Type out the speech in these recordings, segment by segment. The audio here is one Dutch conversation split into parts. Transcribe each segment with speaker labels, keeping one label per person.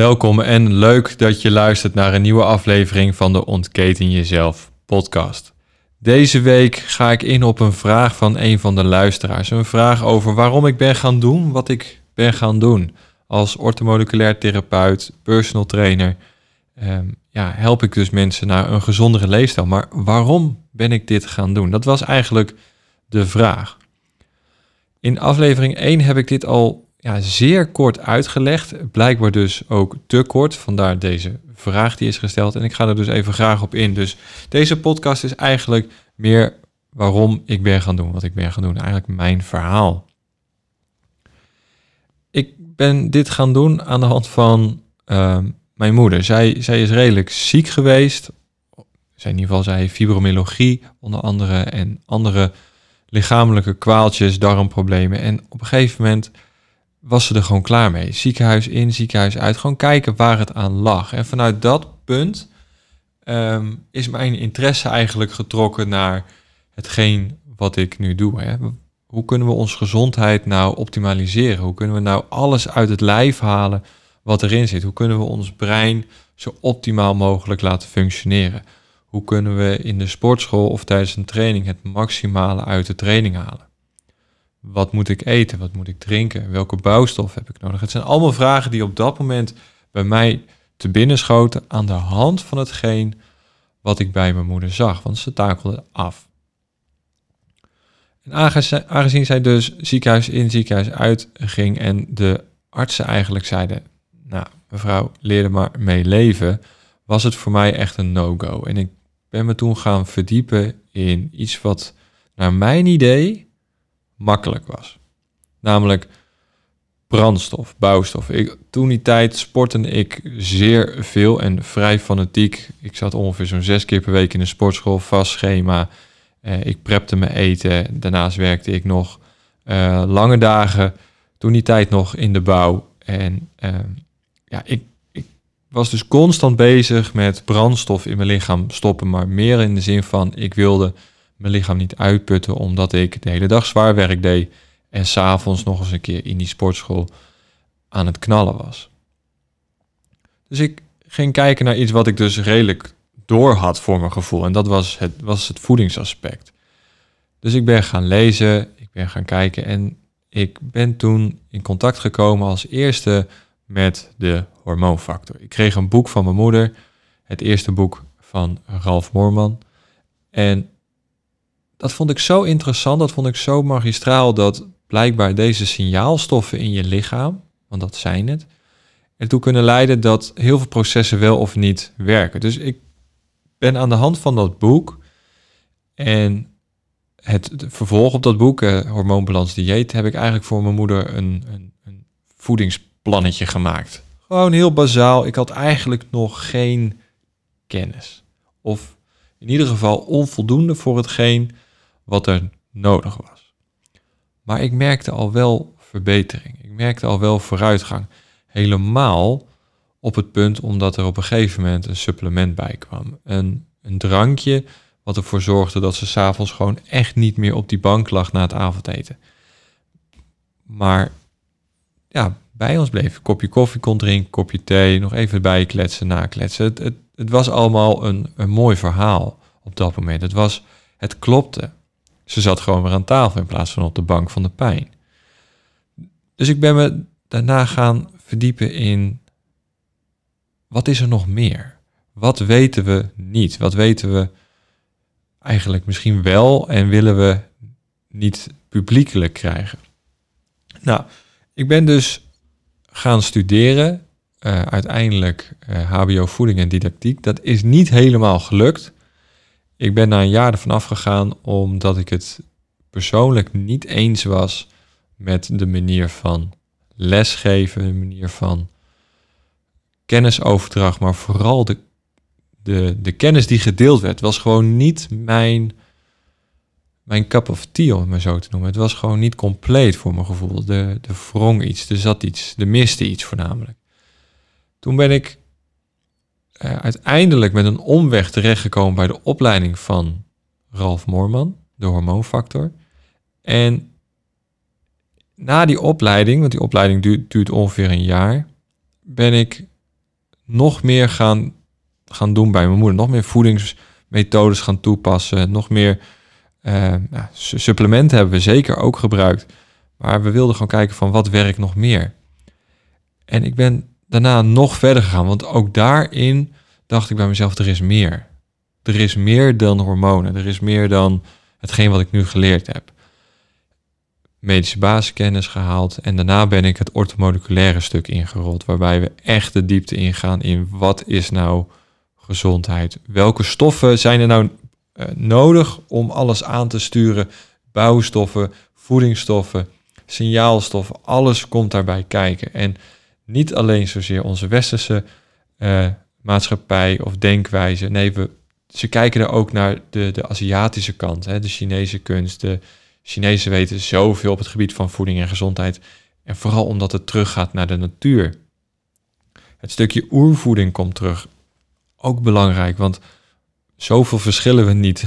Speaker 1: Welkom en leuk dat je luistert naar een nieuwe aflevering van de Ontketen Jezelf podcast. Deze week ga ik in op een vraag van een van de luisteraars. Een vraag over waarom ik ben gaan doen wat ik ben gaan doen. Als orthomoleculair therapeut, personal trainer, ehm, ja, help ik dus mensen naar een gezondere leefstijl. Maar waarom ben ik dit gaan doen? Dat was eigenlijk de vraag. In aflevering 1 heb ik dit al ja, zeer kort uitgelegd. Blijkbaar dus ook te kort. Vandaar deze vraag die is gesteld. En ik ga er dus even graag op in. Dus deze podcast is eigenlijk meer waarom ik ben gaan doen wat ik ben gaan doen. Eigenlijk mijn verhaal. Ik ben dit gaan doen aan de hand van ehm, mijn moeder. Zij, zij is redelijk ziek geweest. In ieder geval, zij fibromyalgie onder andere en andere lichamelijke kwaaltjes, darmproblemen. En op een gegeven moment was ze er gewoon klaar mee. Ziekenhuis in, ziekenhuis uit. Gewoon kijken waar het aan lag. En vanuit dat punt ehm, is mijn interesse eigenlijk getrokken naar hetgeen wat ik nu doe. Hè. Hoe kunnen we onze gezondheid nou optimaliseren? Hoe kunnen we nou alles uit het lijf halen wat erin zit? Hoe kunnen we ons brein zo optimaal mogelijk laten functioneren? Hoe kunnen we in de sportschool of tijdens een training het maximale uit de training halen? Wat moet ik eten? Wat moet ik drinken? Welke bouwstof heb ik nodig? Het zijn allemaal vragen die op dat moment bij mij te binnen schoten aan de hand van hetgeen wat ik bij mijn moeder zag, want ze takelde af. En aangezien zij dus ziekenhuis in, ziekenhuis uit ging en de artsen eigenlijk zeiden, nou mevrouw, leer er maar mee leven, was het voor mij echt een no-go. En ik ben me toen gaan verdiepen in iets wat naar mijn idee makkelijk was. Namelijk brandstof, bouwstof. Ik, toen die tijd sportte ik zeer veel en vrij fanatiek. Ik zat ongeveer zo'n zes keer per week in een sportschool, vast schema. Eh, ik prepte me eten. Daarnaast werkte ik nog uh, lange dagen. Toen die tijd nog in de bouw. En uh, ja, ik, ik was dus constant bezig met brandstof in mijn lichaam stoppen. Maar meer in de zin van ik wilde mijn lichaam niet uitputten omdat ik de hele dag zwaar werk deed en s'avonds nog eens een keer in die sportschool aan het knallen was. Dus ik ging kijken naar iets wat ik dus redelijk door had voor mijn gevoel en dat was het, was het voedingsaspect. Dus ik ben gaan lezen, ik ben gaan kijken en ik ben toen in contact gekomen als eerste met de hormoonfactor. Ik kreeg een boek van mijn moeder, het eerste boek van Ralf Moorman. En dat vond ik zo interessant, dat vond ik zo magistraal, dat blijkbaar deze signaalstoffen in je lichaam, want dat zijn het, ertoe kunnen leiden dat heel veel processen wel of niet werken. Dus ik ben aan de hand van dat boek en het vervolg op dat boek, eh, Hormoonbalans Dieet, heb ik eigenlijk voor mijn moeder een, een, een voedingsplannetje gemaakt. Gewoon heel bazaal. Ik had eigenlijk nog geen kennis. Of in ieder geval onvoldoende voor hetgeen wat er nodig was. Maar ik merkte al wel verbetering. Ik merkte al wel vooruitgang. Helemaal op het punt omdat er op een gegeven moment een supplement bij kwam. Een, een drankje wat ervoor zorgde dat ze s'avonds gewoon echt niet meer op die bank lag na het avondeten. Maar ja, bij ons bleef. Een kopje koffie kon drinken, kopje thee, nog even bijkletsen, nakletsen. Het, het, het was allemaal een, een mooi verhaal op dat moment. Het, was, het klopte. Ze zat gewoon weer aan tafel in plaats van op de bank van de pijn. Dus ik ben me daarna gaan verdiepen in wat is er nog meer? wat weten we niet? Wat weten we eigenlijk misschien wel en willen we niet publiekelijk krijgen? Nou, ik ben dus gaan studeren, uh, uiteindelijk HBO voeding en didactiek. Dat is niet helemaal gelukt. Ik ben na een jaar ervan afgegaan omdat ik het persoonlijk niet eens was met de manier van lesgeven, de manier van kennisoverdracht, maar vooral de, de, de kennis die gedeeld werd, was gewoon niet mijn, mijn cup of tea, om het maar zo te noemen. Het was gewoon niet compleet voor mijn gevoel. De, de wrong iets, er zat iets, er miste iets voornamelijk. Toen ben ik uh, uiteindelijk met een omweg terechtgekomen bij de opleiding van Ralf Moorman, de hormoonfactor. En na die opleiding, want die opleiding duurt, ongeveer een jaar, ben ik nog meer gaan, gaan doen bij mijn moeder. Nog meer voedingsmethodes gaan toepassen. Nog meer uh, supplementen hebben we zeker ook gebruikt. Maar we wilden gewoon kijken van wat werkt nog meer. En ik ben daarna nog verder gegaan. Want ook daarin dacht ik bij mezelf, er is meer. Er is meer dan hormonen. Er is meer dan hetgeen wat ik nu geleerd heb. Medische basiskennis gehaald. En daarna ben ik het ortomoleculaire stuk ingerold. Waarbij we echt de diepte ingaan in wat is nou gezondheid. Welke stoffen zijn er nou uh, nodig om alles aan te sturen? Bouwstoffen, voedingsstoffen, signaalstoffen. Alles komt daarbij kijken. En niet alleen zozeer onze westerse uh, maatschappij of denkwijze. Nee, we, ze kijken er ook naar de, de Aziatische kant, hè, de Chinese kunst. De Chinezen weten zoveel op het gebied van voeding en gezondheid. En vooral omdat het teruggaat naar de natuur. Het stukje oervoeding komt terug. Ook belangrijk, want zoveel verschillen we niet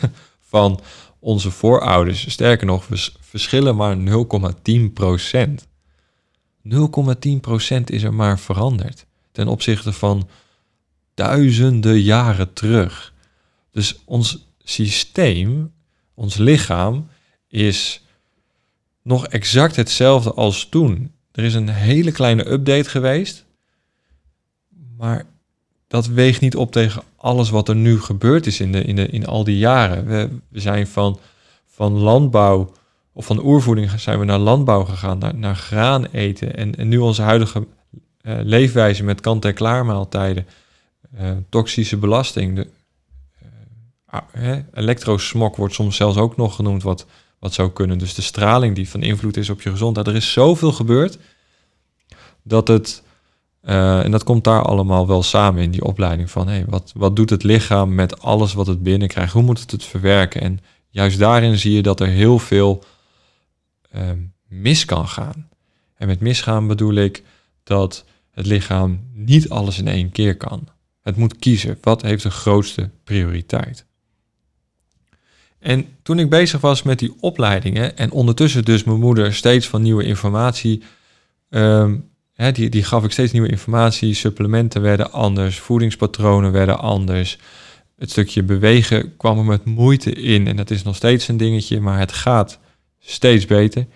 Speaker 1: van onze voorouders. Sterker nog, we verschillen maar 0,10 procent. 0,10% is er maar veranderd ten opzichte van duizenden jaren terug. Dus ons systeem, ons lichaam, is nog exact hetzelfde als toen. Er is een hele kleine update geweest, maar dat weegt niet op tegen alles wat er nu gebeurd is in, de, in, de, in al die jaren. We, we zijn van, van landbouw of van oervoeding zijn we naar landbouw gegaan, naar, naar graan eten. En, en nu onze huidige uh, leefwijze met kant-en-klaar maaltijden, uh, toxische belasting. De, uh, elektrosmok wordt soms zelfs ook nog genoemd wat, wat zou kunnen. Dus de straling die van invloed is op je gezondheid. Er is zoveel gebeurd dat het, en dat komt daar allemaal wel samen in die opleiding van, hey, wat, wat doet het lichaam met alles wat het binnenkrijgt? Hoe moet het het verwerken? En juist daarin zie je dat er heel veel Ehm, mis kan gaan. En met misgaan bedoel ik dat het lichaam niet alles in één keer kan. Het moet kiezen wat heeft de grootste prioriteit. En toen ik bezig was met die opleidingen en ondertussen dus mijn moeder steeds van nieuwe informatie, hè, die, die gaf ik steeds nieuwe informatie, supplementen werden anders, voedingspatronen werden anders. Het stukje bewegen kwam er met moeite in en dat is nog steeds een dingetje, maar het gaat steeds beter.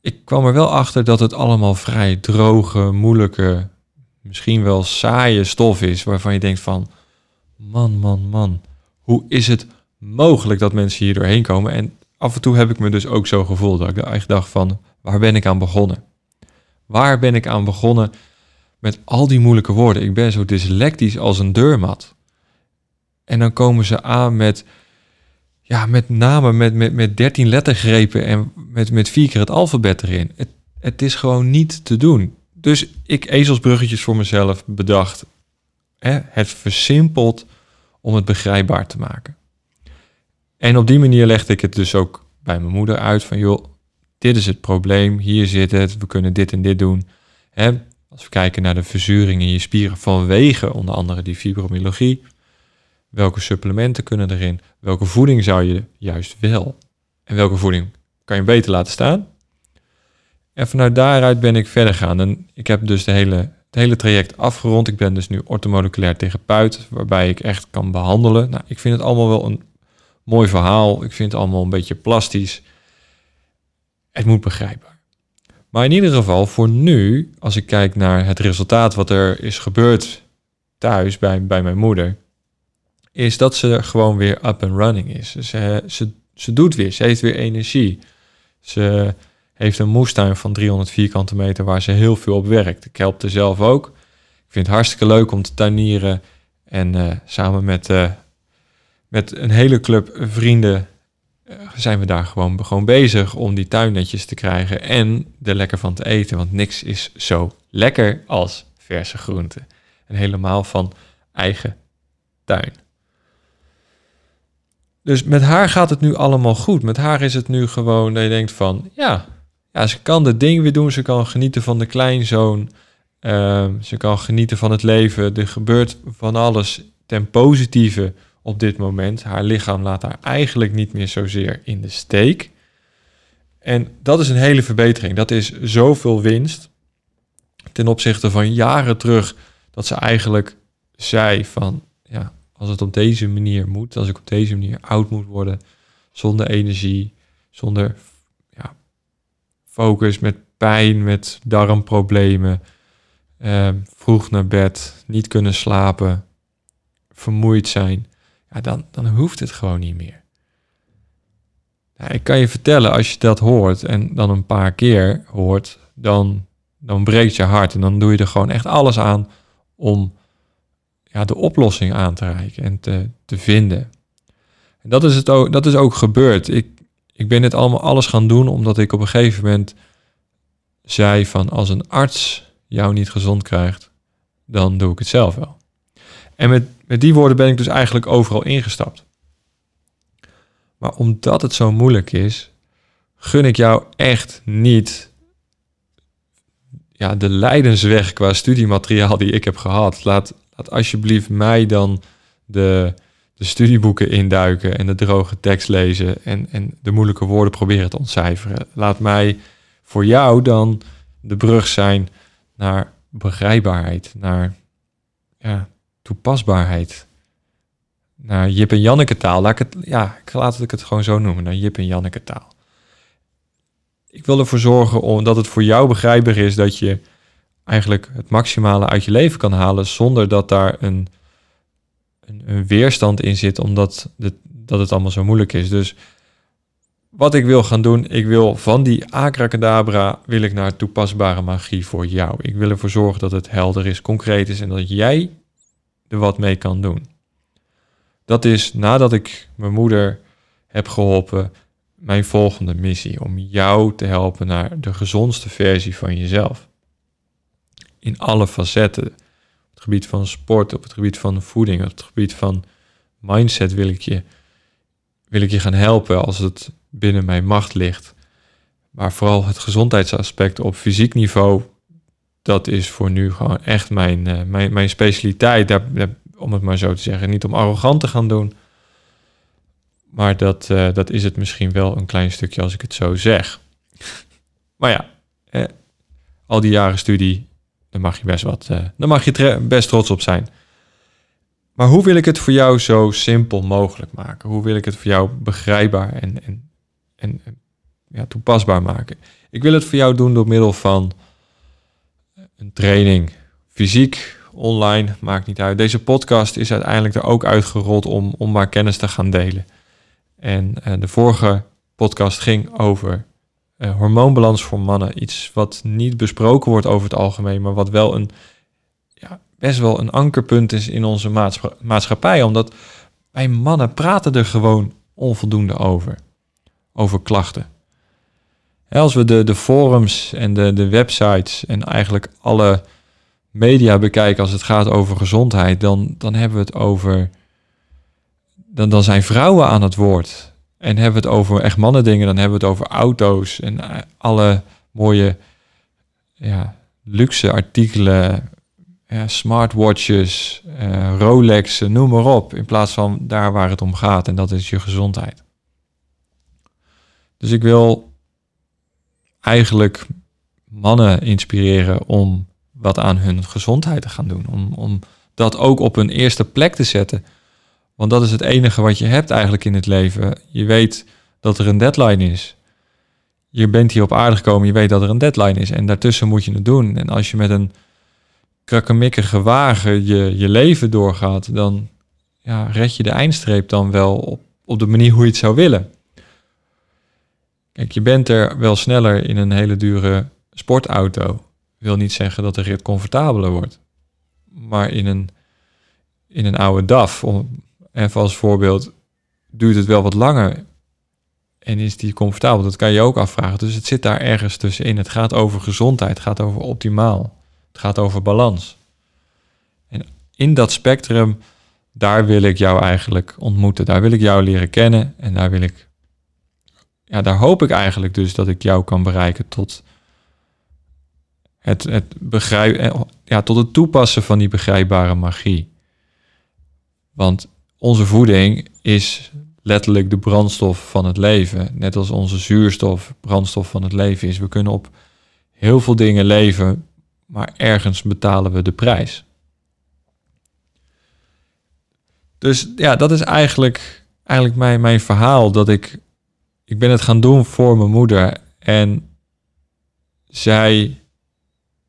Speaker 1: Ik kwam er wel achter dat het allemaal vrij droge, moeilijke, misschien wel saaie stof is, waarvan je denkt van, man, man, man, hoe is het mogelijk dat mensen hier doorheen komen? En af en toe heb ik me dus ook zo gevoeld dat ik echt dacht van, waar ben ik aan begonnen? Waar ben ik aan begonnen met al die moeilijke woorden? Ik ben zo dyslectisch als een deurmat. En dan komen ze aan met ja, met name met, met, met 13 lettergrepen en met, met vier keer het alfabet erin. Het, het is gewoon niet te doen. Dus ik ezelsbruggetjes voor mezelf bedacht. Hè, het versimpelt om het begrijpbaar te maken. En op die manier legde ik het dus ook bij mijn moeder uit van joh, dit is het probleem, hier zit het, we kunnen dit en dit doen. Hè, als we kijken naar de verzuring in je spieren vanwege onder andere die fibromyalgie, Welke supplementen kunnen erin? Welke voeding zou je juist wel? En welke voeding kan je beter laten staan? En vanuit daaruit ben ik verder gegaan. En ik heb dus de hele, het hele traject afgerond. Ik ben dus nu ortomoleculair therapeut, waarbij ik echt kan behandelen. Nou, ik vind het allemaal wel een mooi verhaal. Ik vind het allemaal een beetje plastisch. Het moet begrijpbaar. Maar in ieder geval, voor nu, als ik kijk naar het resultaat wat er is gebeurd thuis bij, bij mijn moeder, is dat ze gewoon weer up and running is. Ze, ze, ze doet weer, ze heeft weer energie. Ze heeft een moestuin van 300 vierkante meter waar ze heel veel op werkt. Ik help er zelf ook. Ik vind het hartstikke leuk om te tuinieren. En uh, samen met, uh, met een hele club vrienden uh, zijn we daar gewoon, gewoon bezig om die tuin netjes te krijgen en er lekker van te eten. Want niks is zo lekker als verse groenten. En helemaal van eigen tuin. Dus met haar gaat het nu allemaal goed. Met haar is het nu gewoon dat je denkt van, ja, ja ze kan de ding weer doen. Ze kan genieten van de kleinzoon. Uh, ze kan genieten van het leven. Er gebeurt van alles ten positieve op dit moment. Haar lichaam laat haar eigenlijk niet meer zozeer in de steek. En dat is een hele verbetering. Dat is zoveel winst ten opzichte van jaren terug dat ze eigenlijk zei van ja, als het op deze manier moet, als ik op deze manier oud moet worden, zonder energie, zonder ja, focus, met pijn, met darmproblemen, eh, vroeg naar bed, niet kunnen slapen, vermoeid zijn, ja, dan, dan hoeft het gewoon niet meer. Ik kan je vertellen, als je dat hoort en dan een paar keer hoort, dan, dan breekt je hart en dan doe je er gewoon echt alles aan om ja, de oplossing aan te reiken en te, te vinden. En dat is, het ook, dat is ook gebeurd. Ik, ik ben dit allemaal alles gaan doen omdat ik op een gegeven moment zei van als een arts jou niet gezond krijgt, dan doe ik het zelf wel. En met, met die woorden ben ik dus eigenlijk overal ingestapt. Maar omdat het zo moeilijk is, gun ik jou echt niet ja, de lijdensweg qua studiemateriaal die ik heb gehad. Laat, laat alsjeblieft mij dan de, de studieboeken induiken en de droge tekst lezen en, en de moeilijke woorden proberen te ontcijferen. Laat mij voor jou dan de brug zijn naar begrijpbaarheid, naar ja, toepasbaarheid. Naar Jip en Janneke taal. Laat ik het, ja, laat ik het gewoon zo noemen, naar Jip en Janneke taal. Ik wil ervoor zorgen omdat het voor jou begrijpbaar is dat je eigenlijk het maximale uit je leven kan halen zonder dat daar een, een, weerstand in zit, omdat dat het allemaal zo moeilijk is. Dus wat ik wil gaan doen, ik wil van die acracadabra wil ik naar toepasbare magie voor jou. Ik wil ervoor zorgen dat het helder is, concreet is en dat jij er wat mee kan doen. Dat is nadat ik mijn moeder heb geholpen, mijn volgende missie. Om jou te helpen naar de gezondste versie van jezelf. In alle facetten. Op het gebied van sport, op het gebied van voeding, op het gebied van mindset wil ik je, wil ik je gaan helpen als het binnen mijn macht ligt. Maar vooral het gezondheidsaspect op fysiek niveau, dat is voor nu gewoon echt mijn, uh, mijn, mijn specialiteit. Daar, om het maar zo te zeggen. Niet om arrogant te gaan doen. Maar dat, uh, dat is het misschien wel een klein stukje als ik het zo zeg. maar ja, eh, al die jaren studie, daar mag je best wat, uh, daar mag je best trots op zijn. Maar hoe wil ik het voor jou zo simpel mogelijk maken? Hoe wil ik het voor jou begrijpbaar en, en, en ja, toepasbaar maken? Ik wil het voor jou doen door middel van een training, fysiek, online, maakt niet uit. Deze podcast is uiteindelijk er ook uitgerold om, om maar kennis te gaan delen. En uh, de vorige podcast ging over uh, hormoonbalans voor mannen. Iets wat niet besproken wordt over het algemeen, maar wat wel een ja, best wel een ankerpunt is in onze maatschappij. Omdat wij mannen praten er gewoon onvoldoende over. Over klachten. Als we de, de forums en de, de websites en eigenlijk alle media bekijken als het gaat over gezondheid, dan, dan hebben we het over. Dan, dan zijn vrouwen aan het woord. En hebben we het over echt mannen dingen, dan hebben we het over auto's en eh, alle mooie ja, luxe artikelen, ja, smartwatches, uh, Rolex, noem maar op. In plaats van daar waar het om gaat en dat is je gezondheid. Dus ik wil eigenlijk mannen inspireren om wat aan hun gezondheid te gaan doen. Om, om dat ook op een eerste plek te zetten. Want dat is het enige wat je hebt eigenlijk in het leven. Je weet dat er een deadline is. Je bent hier op aarde gekomen, je weet dat er een deadline is. En daartussen moet je het doen. En als je met een krakkemikkige wagen je, je leven doorgaat, dan ja, red je de eindstreep dan wel op, op de manier hoe je het zou willen. Kijk, je bent er wel sneller in een hele dure sportauto. Wil niet zeggen dat de rit comfortabeler wordt. Maar in een, in een oude DAF, even als voorbeeld, duurt het wel wat langer. En is die comfortabel? Dat kan je ook afvragen. Dus het zit daar ergens tussenin. Het gaat over gezondheid, het gaat over optimaal. Het gaat over balans. En in dat spectrum, daar wil ik jou eigenlijk ontmoeten. Daar wil ik jou leren kennen. En daar wil ik, ja, daar hoop ik eigenlijk dus dat ik jou kan bereiken tot het, het begrijpen, eh, ja, tot het toepassen van die begrijpbare magie. Want onze voeding is letterlijk de brandstof van het leven. Net als onze zuurstof brandstof van het leven is. We kunnen op heel veel dingen leven, maar ergens betalen we de prijs. Dus ja, dat is eigenlijk, eigenlijk mijn, mijn verhaal. Dat ik, ik ben het gaan doen voor mijn moeder. En zij,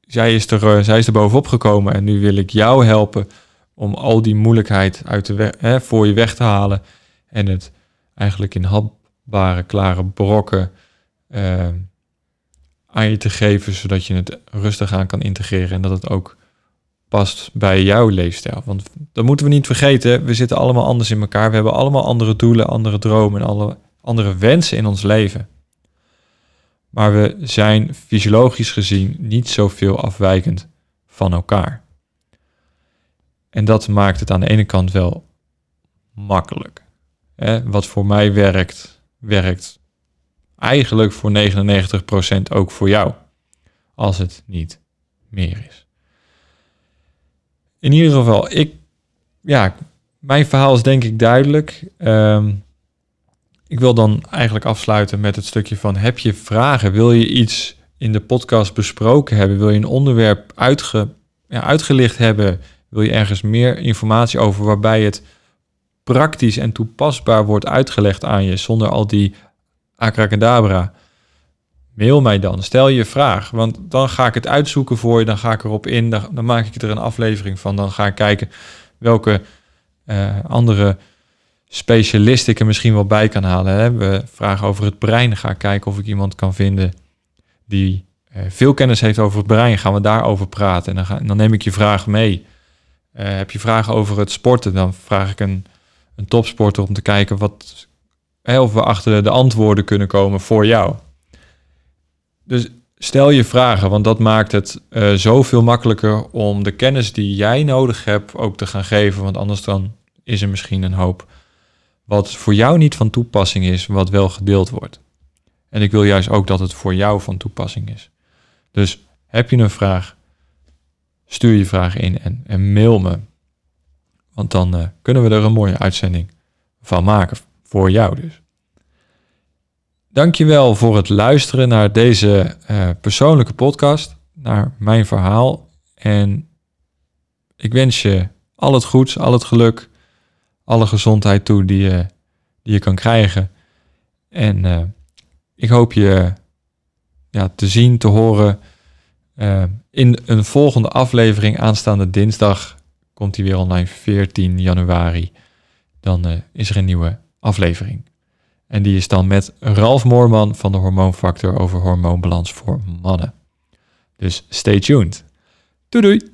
Speaker 1: zij, is er, eh, zij is er bovenop gekomen. En nu wil ik jou helpen om al die moeilijkheid uit de hè, voor je weg te halen. En het eigenlijk in hapbare, klare brokken uh, aan je te geven, zodat je het rustig aan kan integreren en dat het ook past bij jouw leefstijl. Want dat moeten we niet vergeten, we zitten allemaal anders in elkaar. We hebben allemaal andere doelen, andere dromen en alle andere wensen in ons leven. Maar we zijn fysiologisch gezien niet zoveel afwijkend van elkaar. En dat maakt het aan de ene kant wel makkelijk. Wat voor mij werkt, werkt eigenlijk voor 99% ook voor jou. Als het niet meer is. In ieder geval, ik, ja, mijn verhaal is denk ik duidelijk. Ehm, ik wil dan eigenlijk afsluiten met het stukje van: heb je vragen? Wil je iets in de podcast besproken hebben? Wil je een onderwerp uitge, ja, uitgelicht hebben? Wil je ergens meer informatie over waarbij het praktisch en toepasbaar wordt uitgelegd aan je zonder al die acracadabra? Mail mij dan, stel je vraag, want dan ga ik het uitzoeken voor je, dan ga ik erop in, dan, maak ik er een aflevering van, dan ga ik kijken welke uh, andere specialist ik er misschien wel bij kan halen. Hè? We vragen over het brein, ga ik kijken of ik iemand kan vinden die uh, veel kennis heeft over het brein, gaan we daarover praten en dan, dan neem ik je vraag mee. Uh, heb je vragen over het sporten, dan vraag ik een een topsporter om te kijken wat, of we achter de antwoorden kunnen komen voor jou. Dus stel je vragen, want dat maakt het uh, zoveel makkelijker om de kennis die jij nodig hebt ook te gaan geven. Want anders dan is er misschien een hoop wat voor jou niet van toepassing is, wat wel gedeeld wordt. En ik wil juist ook dat het voor jou van toepassing is. Dus heb je een vraag, stuur je vraag in en, mail me. Want dan uh, kunnen we er een mooie uitzending van maken. Voor jou dus. Dankjewel voor het luisteren naar deze uh, persoonlijke podcast. Naar mijn verhaal. En ik wens je al het goeds, al het geluk, alle gezondheid toe die je, die je kan krijgen. En uh, ik hoop je ja, te zien, te horen in een volgende aflevering aanstaande dinsdag komt hij weer online 14 januari. Dan uh, is er een nieuwe aflevering. En die is dan met Ralf Moorman van de Hormoonfactor over hormoonbalans voor mannen. Dus stay tuned. Doei doei!